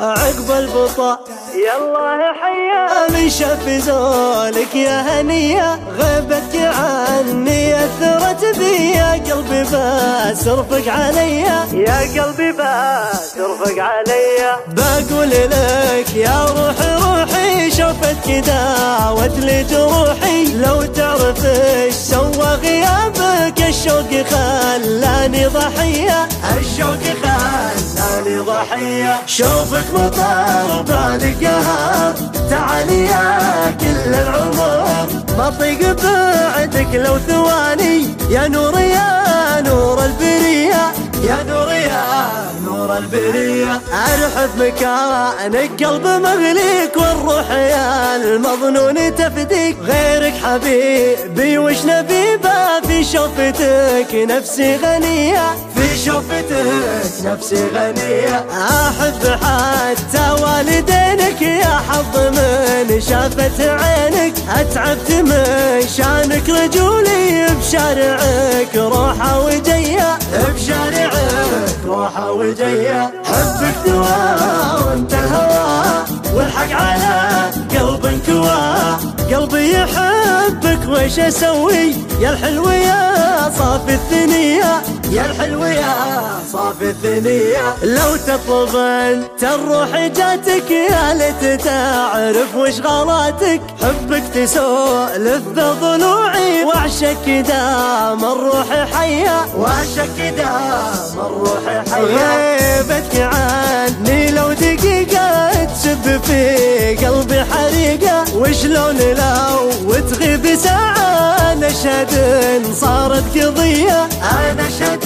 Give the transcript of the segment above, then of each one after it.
عقب البطا يلا حيا من شاف زولك يا هنية قلبي بس ارفق عليا. يا قلبي بس ارفق عليا. بقول لك يا روحي روحي شوفتك داوت لي جروحي. لو تعرف إيش سوى غيابك الشوق خلاني ضحية. الشوق خلاني ضحية. شوفك مطر بالك يا تعالي يا كل العمر. بطيق بعدك لو ثواني يا نور نور البرية. أرحب مكانك قلب مغليك والروح يا المظنون تفديك. غيرك حبيبي وش نبي في شوفتك نفسي غنية. في شوفتك نفسي غنية. أحب حتى والدينك يا حظ من شافت عينك. أتعبت من شانك رجولي بشارعك روحة وجية. بشارعك روحة وجية حبك دواء وانت الهوى. والحق على قلب انكوى. قلبي يحبك وش أسوي؟ يا الحلو يا صافي الثنية. يا الحلو يا صافي الثنية. لو تطلب انت الروح جاتك يا ليت تعرف وش غلاتك. حبك تسولف بضلوعي واعشك دام الروح حية. واعشك دام الروح حية. غيبتك عني لو دقيقة تسب في قلبي حريقة. وشلون لو تغيب نشهد صارت قضية. أنا شهد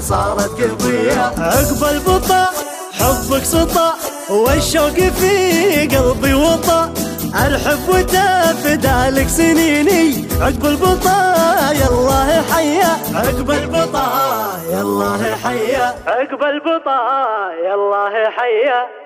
صارت قضية. عقب البطا حبك سطا والشوق في قلبي وطا. أرحب وتفدى لك سنيني. عقب البطا يالله حيا. عقب البطا يالله حيا. عقب البطا يالله حيا.